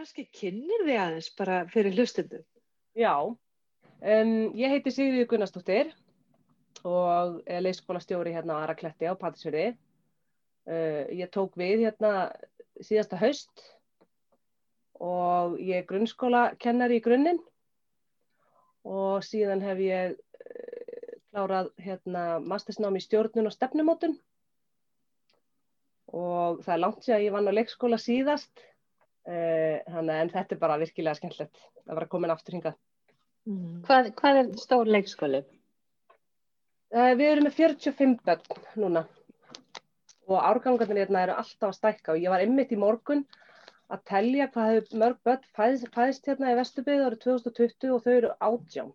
Kannski kynir þig aðeins bara fyrir hlustundum. Já, um, ég heiti Sigriður Gunnarsdóttir og er leikskólastjóri hérna á Arakletti á Patrísfjörði. Uh, ég tók við hérna síðasta haust og ég er grunnskólakennari í grunninn og síðan hef ég uh, klárað hérna mastersnám í stjórnun og stefnumótun og það er langt sér að ég vann á leikskóla síðast en þetta er bara virkilega skemmtilegt að vera komin aftur hingað. Mm. Hvað, hvað er stór leikskóli? Uh, við erum með 45 börn núna og árgangarnir hérna eru alltaf að stækka og ég var ymmit í morgun að tellja hvað hefur mörg börn fæðist, fæðist hérna í Vesturbygðu árið 2020 og þau eru átján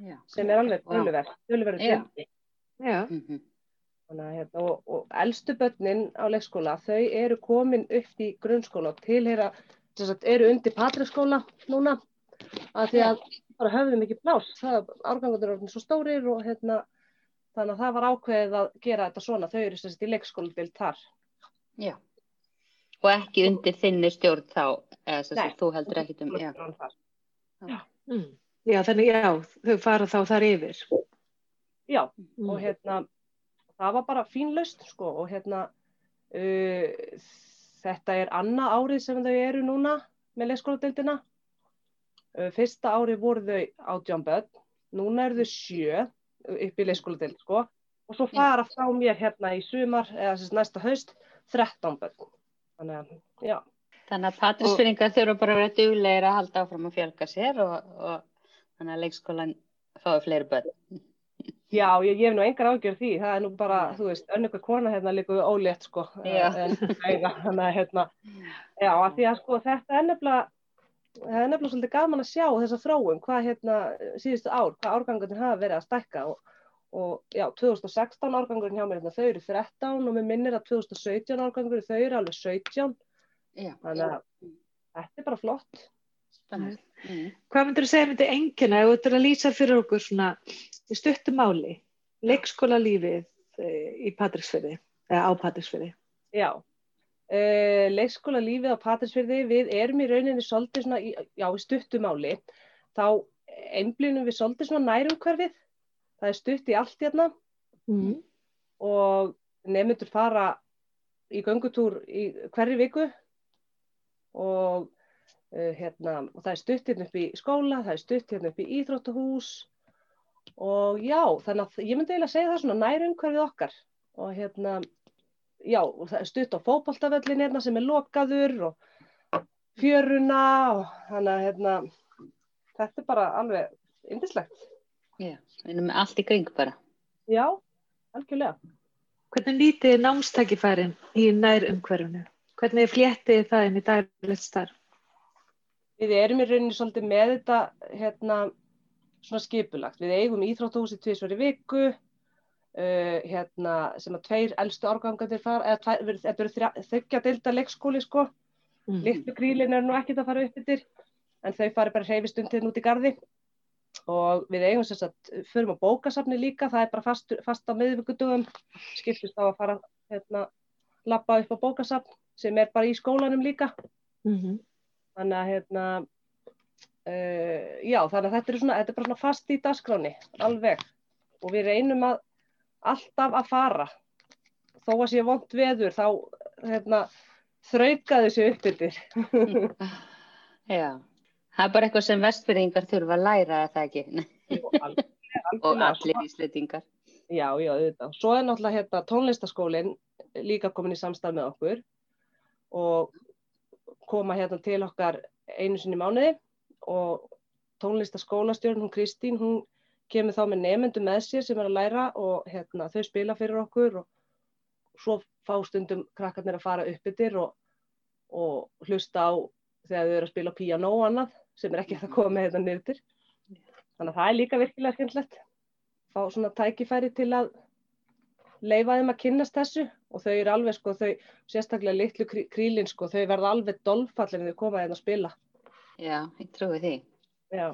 Já. sem er alveg tölverð, tölverðu fjöldi. Já. Mm -hmm. Hérna, og, og eldstu börnin á leikskóla þau eru komin upp í grunnskóla og tilheyra, sagt, eru undir patriskóla núna að því að bara höfðum ekki plás árgangundur eru svo stórir og hérna, þannig að það var ákveðið að gera þetta svona, þau eru sagt, í leikskóla til þar Já, og ekki undir þinni stjórn þá eða þess að þú heldur ekkit um Já, já. Mm. já þannig já, þau fara þá þar yfir Já, mm. og hérna það var bara fínlaust sko og hérna uh, þetta er annað árið sem þau eru núna með leikskóladeildina. Uh, fyrsta árið voru þau átján börn, núna eru þau sjö upp í leikskóladeild sko og svo fara frá mér hérna í sumar eða þess næsta haust 13 börn. Þannig að já. Þannig að patrisfyrringar þurfa bara að vera duglegir að halda áfram að fjölga sér og, og þannig að leikskólan fái fleiri börn Já, ég, ég hef nú engar ágjör því, það er nú bara, ja. þú veist, önnöku kona hérna líka ólétt, sko, ja. en þannig að, hérna, já, að því að, sko, þetta er nefnilega, það er nefnilega svolítið gaman að sjá þessa þróum, hvað, hérna, síðustu ár, hvað árgangurinn hafa verið að stækka og, og, já, 2016 árgangurinn hjá mér, hérna, þau eru 13 og mér minnir að 2017 árgangurinn, þau eru alveg 17, já. þannig að þetta er bara flott. Mm. Hvað myndur þú segja myndi engina ef þú ættir að lýsa fyrir okkur svona stuttumáli leikskóla lífið eh, í Patrísfjörði eða á Patrísfjörði? Já, uh, leikskóla lífið á Patrísfjörði við erum í rauninni svolítið svona í, já, í stuttumáli þá einblýnum við svolítið svona nærumhverfið það er stutt í allt hérna mm. og nefndur fara í göngutúr í hverju viku og Uh, hérna, og það er stutt hérna upp í skóla, það er stutt hérna upp í íþróttahús og já, þannig að ég myndi eiginlega segja það svona nærum hverfið okkar og hérna, já, og það er stutt á fókbaltavöllin hérna sem er lokaður og fjöruna og þannig að hérna, þetta er bara alveg indislegt. Já, við erum með allt í kring bara. Já, algjörlega. Hvernig lítið er námstækifærin í nærum hverfunu? Hvernig er fléttið það inn í daglegt starf? Við erum í rauninni svolítið með þetta hérna svona skipulagt. Við eigum íþróttahúsi tviðsverði viku uh, hérna sem að tveir eldstu árgangandir fara, eða þetta eru þryggja delta leikskóli sko. Mm. Littu krílin er nú ekkert að fara upp yfir en þau fari bara hreyfistundin út í gardi og við eigum þess að förum á bókasafni líka, það er bara fast, fast á miðvíkudugum, skiptist á að fara hérna lappa upp á bókasafn sem er bara í skólanum líka. Mm -hmm þannig að hérna uh, já þannig að þetta er, svona, þetta er bara svona fast í dasgráni alveg. Og við reynum að alltaf að fara. Þó að sé vond veður þá hérna, þrauka þessu uppbyttir Já, það er bara eitthvað sem vestfyrringar þurfa að læra að það ekki? Jú, alveg, og allir íslitingar Já, já, auðvitað. Svo er náttúrulega hérna, tónlistaskólinn líka komin í samstað með okkur. Og koma hérna til okkar einu sinni mánuði og tónlistaskólastjórn, hún Kristín, hún kemur þá með nefnendu með sér sem er að læra og hérna, þau spila fyrir okkur og svo fá stundum krakkarnir að fara upp yfir og, og hlusta á þegar þau eru að spila piano og annað sem er ekki að koma með þetta nýrtir. Þannig að það er líka virkilega skemmtilegt. Fá svona tækifæri til að leifa þeim að kynnast þessu og þau eru alveg sko, þau, sérstaklega litlu krílin sko, þau verða alveg dolfallir en þau koma hérna að spila. Já, ég trúi því. Já.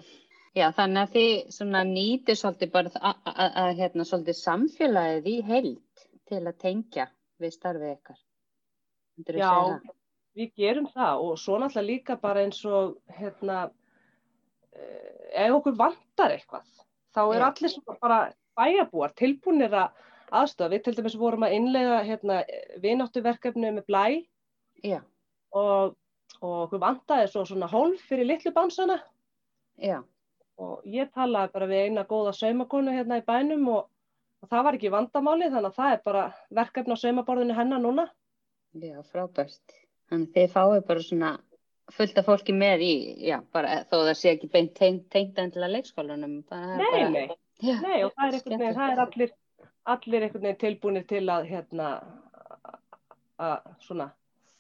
Já, þannig að þið nýtir svolítið bara að hérna svolítið samfélagið í heild til að tengja við starfið ykkar. Já, við gerum það og svo náttúrulega líka bara eins og hérna ef okkur vantar eitthvað þá er Já. allir bara bæjarbúar tilbúinir að aðstofa. Við til dæmis vorum að innlega hérna, vináttuverkefni með blæ Já, og, og okkur vantaði svo svona hólf fyrir litlu bánsana já, og ég talaði bara við eina góða saumakonu hérna í bænum og, og það var ekki vandamáli þannig að það er bara verkefni á saumaborðinu hennar núna. já, frábært. Þannig þið fáið bara svona fullt af fólki með í, já, bara þó það sé ekki beint tengt, tengt endilega leikskólanum. Bara, Nei, bara, nei, Já, nei og það er einhvern veginn, það er allir, allir einhvern veginn tilbúinir til að hérna að svona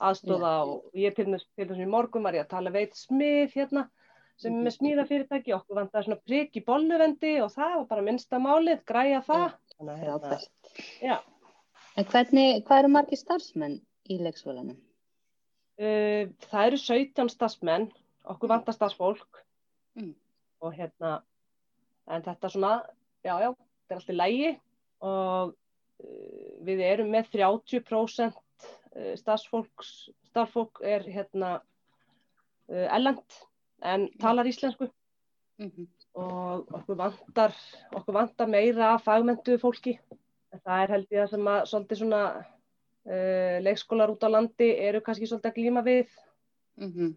aðstóða og ég til þess, til þess í morgun var ég að tala veit smið hérna sem er með smíðafyrirtæki, okkur vantar svona prigg í bolluvendi og það var bara minnsta málið, græja það. Þannig að hérna, já, En hvernig, hvað eru margir starfsmenn í leikskólanum? uh, það eru 17 starfsmenn, okkur vantar starfsfólk. Mm. og hérna, en þetta svona, já, já, þetta er allt í lægi og uh, við erum með 30% uh, starfsfólks, starfsfólk er hérna uh, ellend en talar íslensku Mm -hmm. og okkur vantar, okkur vantar meira fagmentu fólki. En það er held ég að sem að svolítið svona uh, leikskólar út á landi eru kannski svolítið að glíma við. Mhm.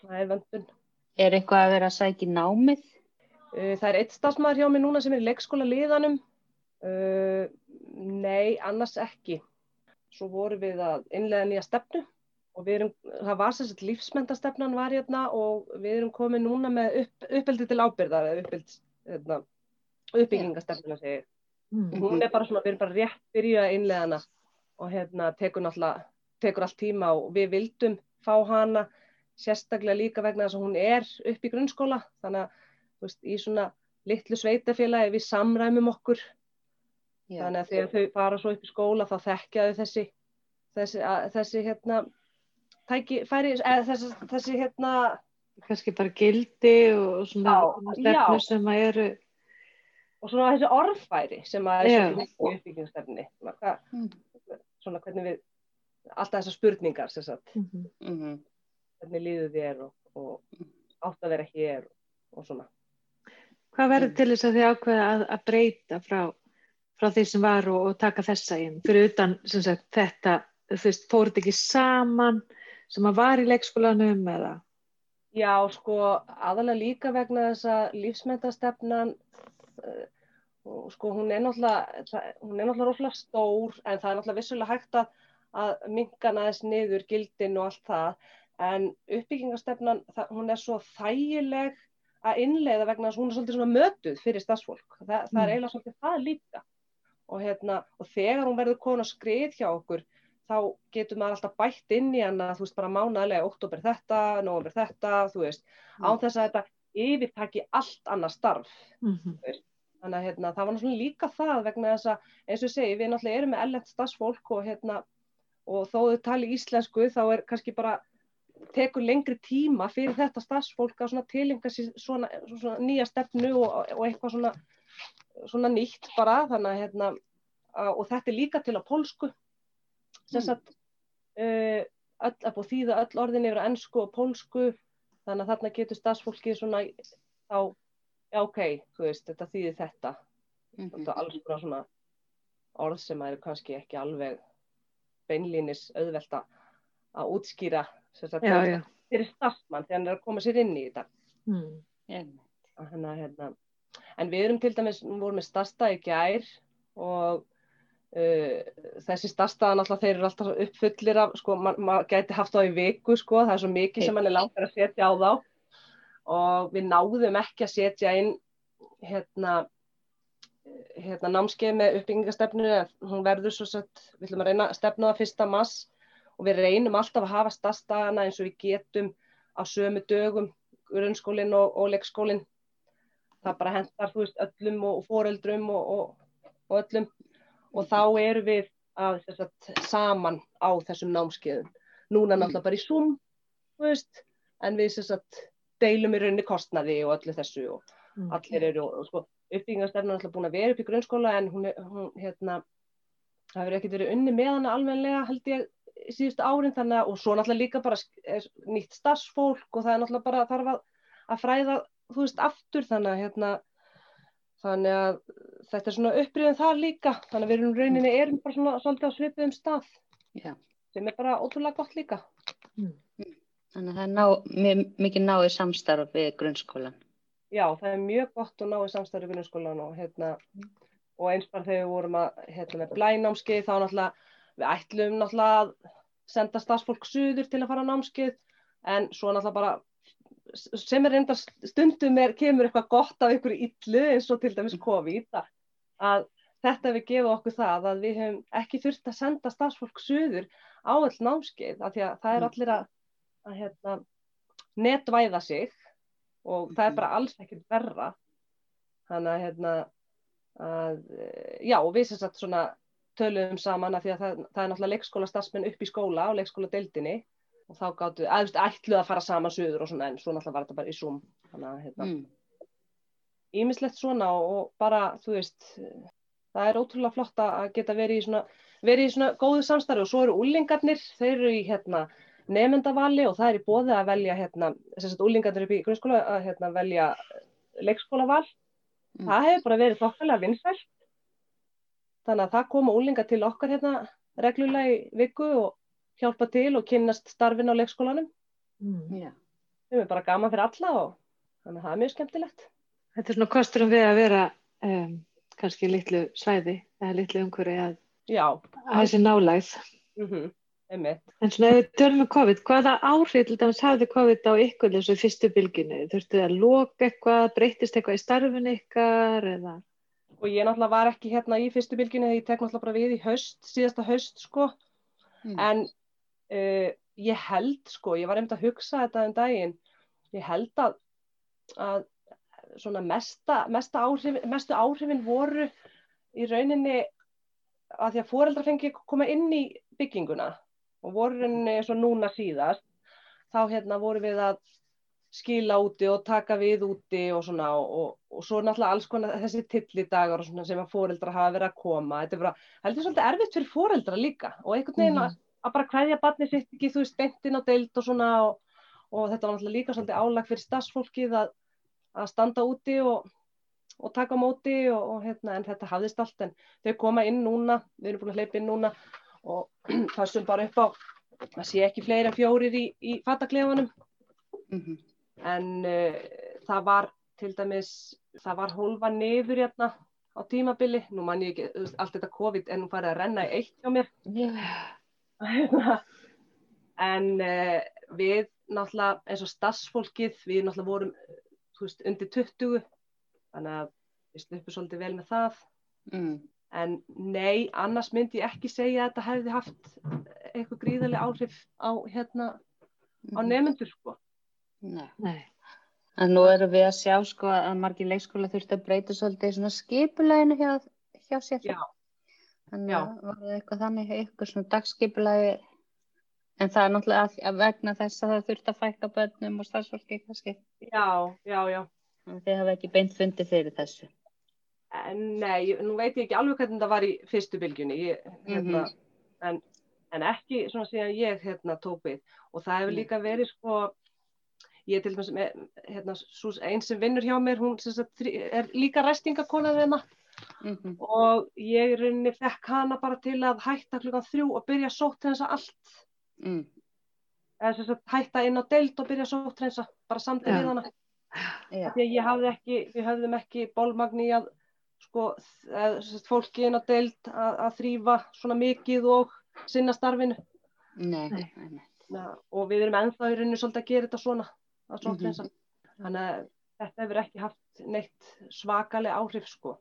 Það er vöndun. Er eitthvað að vera að sækja námið? Uh, það er eitt stafsmæður hjá mig núna sem er í leikskóla liðanum. Uh, nei, annars ekki. Svo vorum við að innlega nýja stefnu og við erum, það var sagt lífsmyndastefnan var hérna og við erum komið núna með upp, uppeldi til ábyrðar eða uppeld, hérna, uppbyggingastefnuna segir. Mm. Hún er bara svona, við erum bara rétt byrjuð að innlega hana og hérna tekur náttúrulega, tekur allt tíma og við vildum fá hana sérstaklega líka vegna þess að hún er upp í grunnskóla þannig að þú veist, í svona litlu sveitafélagi við samræmum okkur Já, þannig að þegar þau fara svo upp í skóla þá þekkja þau þessi þessi, að, þessi hérna tæki, færi, eða þessi, þessi hérna kannski bara gildi og svona já. sem að eru og svona þessi orðfæri sem að er í uppbyggjumstefni svona, hvað- Mm. svona hvernig við alltaf þessar spurningar sem sagt, Mhm. Mhm. hvernig líður þér og, og átt að vera hér og svona hvað verður Mm. til þess að þið ákveða að, að breyta frá, frá því sem var og, og taka þessa inn fyrir utan sagt, þetta þú veist, fóruð ekki saman sem að var í leikskólanum eða Já, sko, aðalega líka vegna þess að lífsmyndastefnan, og sko, hún er náttúrulega, hún er náttúrulega rosalega stór, en það er náttúrulega vissulega hægt að, að minka næðis niður gildin og allt það, en uppbyggingastefnan, það, hún er svo þægileg að innleiða vegna þess að hún er svolítið svona mötuð fyrir starfsfólk. Það, það er Mm. eiginlega svolítið það líka. Og, hérna, og þegar hún verður komin á skrið hjá okkur, þá getur maður alltaf bætt inn í hana, þú veist, bara mánaðlega, oktober þetta, november þetta, þú veist, án þess að þetta yfirtaki allt annað starf. Mhm. Þannig að hérna, það var náttúrulega líka það vegna þess að, eins og segi, við náttúrulega erum með ellent starfsfólk og hérna, og þó þau tali íslensku, þá er kannski bara, tekur lengri tíma fyrir þetta starfsfólk að svona tilenga sér svona, svona nýja stefnu og, og eitthvað svona, svona nýtt bara, þannig að hérna, að, og þetta er líka til á pólsku, sem Mm. sagt, uh, öll, að búið þýða öll orðin yfir á ennsku og pólsku, þannig að þarna getur starfsfólkið svona, þá, já ok, þú veist, þetta þýðir þetta, Mhm. þetta er alls bara svona orð sem eru kannski ekki alveg beinlínis auðvelt að að útskýra sagt, já, já. fyrir starfsmann þegar hann er að koma sér inn í þetta. Mm. Einmitt. Að Hérna, hérna. En við erum til dæmis, við vorum með starsta í gær og uh, þessi starstaðan alltaf þeir eru alltaf uppfullir af, sko, maður ma gæti haft þá í viku, sko, það er svo mikið sem hann er langar að setja á þá. Og við náðum ekki að setja inn hérna hérna námskeið með uppbyggingastefnu hún verður svo sett, við ætlum að reyna að stefna það fyrsta mass og við reynum alltaf að hafa starfstagana eins og við getum á sömu dögum grunnskólinn og, og leikskólinn það bara hendar veist öllum og, foreldrum og, og, og öllum. Og þá erum við að sagt, saman á þessum námskeiðum. Núna náttúrulega bara í Zoom veist, en við sagt, deilum í rauninni kostnaði og öllu þessu og Mm. allir eru og sko uppbyggingarstefnan er alltaf búin að vera upp í grunnskóla en hún, hún hérna það hefur ekkert verið unni með hana almenlega held ég síðustu árin. Þannig og svo náttúrulega líka bara nýtt starfsfólk og það er náttúrulega bara þarf að, að fræða, þú veist, aftur þannig að hérna, þannig að þetta er svona uppriðin þar líka, þannig að við erum rauninni erum bara svona svolítið á svipiðum stað. Já. sem er bara ótrúlega gott líka. Þannig að það er ná, mjög, mikið náið samstarf við grunnskólan. Já, það er mjög gott að ná í samstarfi grunnskólan og hérna, og eins bara þegar við vorum að, hérna, með blænámskeið þá náttúrulega, við ætlum náttúrulega að senda stafsfólk suður til að fara á námskeið, en svo náttúrulega bara, sem er reynda stundum er, kemur eitthvað gott af ykkur illu eins og til dæmis COVID, að, að þetta við gefum okkur það að við hefum ekki þurft að senda stafsfólk suður á all námskeið, af því að það er allir að, að hérna, netvæða sig og það er bara alls ekkert verra. Þannig að hérna að, já og við sem sagt svona töluðum saman að því að það, það er náttúrulega leikskóla starfsmenn upp í skóla og leikskóla deildinni og þá gáttu, aðeins ætluð að fara saman söður og svona en svo náttúrulega var þetta bara í Zoom þannig að hérna Mm. ímislegt svona og bara þú veist það er ótrúlega flott að geta verið í svona verið í svona góðu samstarfi og svo eru úlingarnir, þeir eru í hérna nefndavali og það er í bóði að velja hérna, þess að úlingarnir upp í grunnskóla að hérna velja leikskólaval Mm. það hefur bara verið þokkalega vinsælt þannig að það koma úlingar til okkar hérna reglulega í viku og hjálpa til og kynnast starfin á leikskólanum Mm. Já. sem er bara gaman fyrir alla og þannig að það er mjög skemmtilegt Þetta er svona kosturum við að vera um, kannski litlu svæði eða litlu umhverfi að, þessi nálægð. mhm, einmitt En svona ef við tölum um COVID, hvaða áhrif til dæmis hafði COVID á ykkur þessu fyrstu bylginu? Þurftu þið að loka eitthvað, breytist eitthvað í starfin ykkar eða? og ég náttúrulega var ekki hérna í fyrstu bylginu þegar ég tek náttúrulega bara við í haust, síðasta haust sko, Mm. en uh, ég held sko, ég var einmitt að hugsa þetta um daginn, ég held að, að svona mesta, mesta áhrif, mestu áhrifin voru í rauninni að því að foreldrar fengi koma inn í bygginguna og voru eins og núna síðast, þá hérna voru við að skila úti og taka við úti og svona og, og, og svo náttúrulega alls konar þessi tillidagar og svona sem að foreldra hafa verið að koma. Þetta er bara, heldur svolítið erfitt fyrir foreldra líka og einhvern veginn að, að bara hverja barni sitt ekki, þú veist, beintin á deild og svona og, og þetta var náttúrulega líka svolítið álag fyrir stafsfólkið að, að standa úti og, og taka móti og, og hérna, en þetta hafðist allt en þau koma inn núna, við erum búin að hleypa inn núna og passum bara upp á að sé ekki fleiri en fjórir í, í fataklefanum Mhm. en uh, það var til dæmis, það var hólfa niður hérna á tímabili, nú man ég ekki, allt þetta COVID er nú farið að renna í eitt hjá mér, Já. en uh, við náttúrulega eins og stassfólkið, við náttúrulega vorum, veist, undir 20, þannig að við sluppum svolítið vel með það, Mm. en nei, annars myndi ég ekki segja að þetta hefði haft eitthvað gríðarlega áhrif á hérna, á Mhm. nefnendur sko. Nei. Nei. En nú erum við að sjá sko að margir leikskóla þurfti að breyta svolítið svona skipuleginu hjá, hjá sér. Já. Þannig að var það eitthvað þannig, eitthvað svona dagskipulegi. En það er náttúrulega að, að vegna þess að það þurfti að fækka börnum og starfsfólki kannski. Já, já, já. En Þið hafa ekki beint fundið fyrir þessu. En nei, nú veit ég ekki alveg hvernig það var í fyrstu bylgjunni, ég, hérna, Mhm. en, en ekki svona síðan ég hérna, tók við. Og það hefur Nei. líka verið sko, ég til dæmis með, hérna, sú, einn sem vinnur hjá mér, hún sagt, er líka ræstingakona þeirna Mm -hmm. og ég í rauninni fekk hana bara til að hætta klukkan þrjú og byrja að sóttrensa allt. mm. Eða sem sagt hætta inn á deild og byrja að sóttrensa, bara samtið Já. við hana. Já. því að ég hafði ekki, við höfðum ekki bólmagni að sko, eða, sem sagt, fólki inn á deild að, að þrýfa svona mikið og sinna starfinu Nei, Nei. nei, ja, og við erum ennþá í rauninu svolítið að gera þetta svona að Mhm. sóttrensa þannig að þetta hefur ekki haft neitt svakalega áhrif sko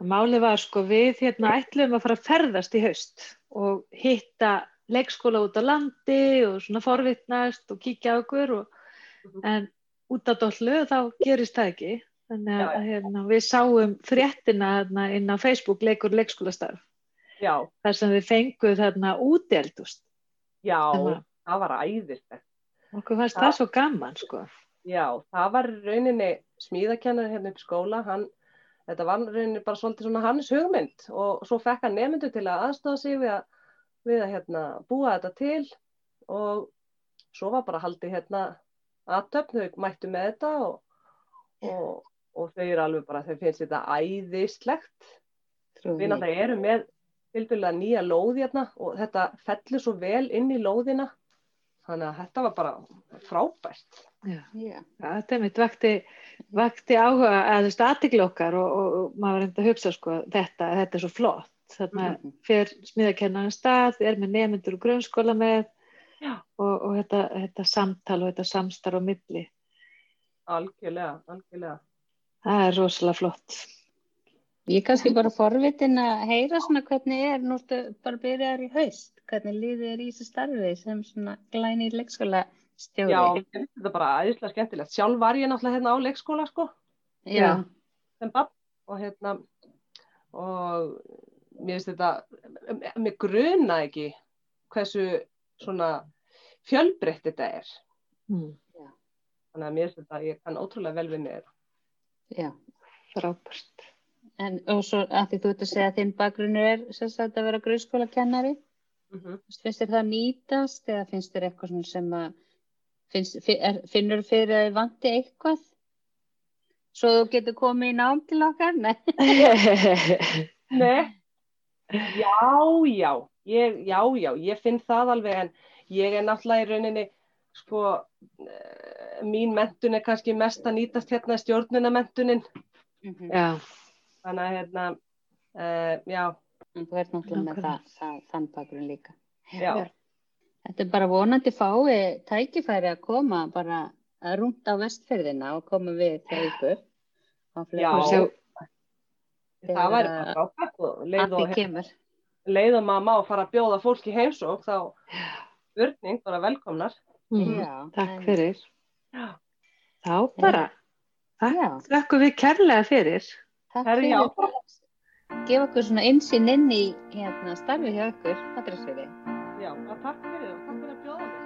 Málið var sko við hérna ætlum að fara að ferðast í haust og hitta leikskóla út á landi og svona forvitnast og kíkja á okkur og, Mhm. en út á dollu þá gerist það ekki. Þannig að hérna, við sáum fréttina hérna, inn á Facebook leikur leikskólastarf já, þar sem við fengum þarna úteldust. já, var- það var æðislegt Okkur fannst Já. það svo gaman sko. já, það var rauninni smíðakennari hérna upp skóla hann, þetta var rauninni bara svolítið svona hans hugmynd og svo fekk hann nefndu til að aðstofa sig við að við að hérna, búa þetta til og svo var bara haldið hérna aðtöfn, þau mættu með þetta og, og, og þau eru alveg bara, þau finnst þetta æðislegt. Við náttúrulega erum með tilbyrlega nýja lóð hérna og þetta fellur svo vel inn í lóðina þannig að þetta var bara frábært. Já, Já. þetta er mitt vakti, vakti áhuga að þú veist aðtikla okkar og, og, og maður reynda að hugsa sko þetta, þetta er svo flott. Þannig að mm. fyrir smiðakennaðan stað, er með nefndur og grunnskóla með og, og þetta, þetta samtal og þetta samstarf á milli. Algjörlega, algjörlega. Það er rosalega flott. Ég er kannski bara forvitin að heyra svona hvernig er, nú ertu bara byrjaðar í haust, hvernig líðið er í þessu starfi sem svona glæni í leikskóla stjóði. Já, þetta er bara aðeinslega skemmtilegt. Sjálf var ég náttúrulega hérna á leikskóla sko. Já. Sem bann og hérna og mér finnst þetta, mér gruna ekki hversu svona fjölbreytt þetta er. Mm. Þannig að mér finnst þetta, ég kann ótrúlega vel við þetta. Já, frábært. En og svo að því þú ert að segja að þinn bakgrunnur er sagt, að vera grunnskóla kennari mm -hmm. finnst þér það nýtast eða finnst þér eitthvað sem að finnst, er, finnur fyrir að þið vanti eitthvað? Svo þú getur komið í nám til okkar? Nei. Nei. Já, já. Ég, já, já, ég finn það alveg en ég er náttúrulega í rauninni sko eh, mín mentun er kannski mest að nýtast hérna stjórnunamentunin mm -hmm. Þannig að hérna uh, já. En þú ert náttúrulega með það, það, þann bakgrunn líka. Já. þetta er bara vonandi fái tækifæri að koma bara að rúnda á vestferðina og koma við til ykkur já. sjá... það væri bara og leið og, leið og maður má fara að bjóða fólki heimsók þá spurning bara velkomnar. Mm, já, takk en... fyrir. Já. þá bara þakku við kærlega fyrir Takk fyrir að gefa okkur svona einsinn inn í hérna, starfi hjá okkur, Patrísfjöri. Já, takk fyrir það, takk fyrir að bjóða mér.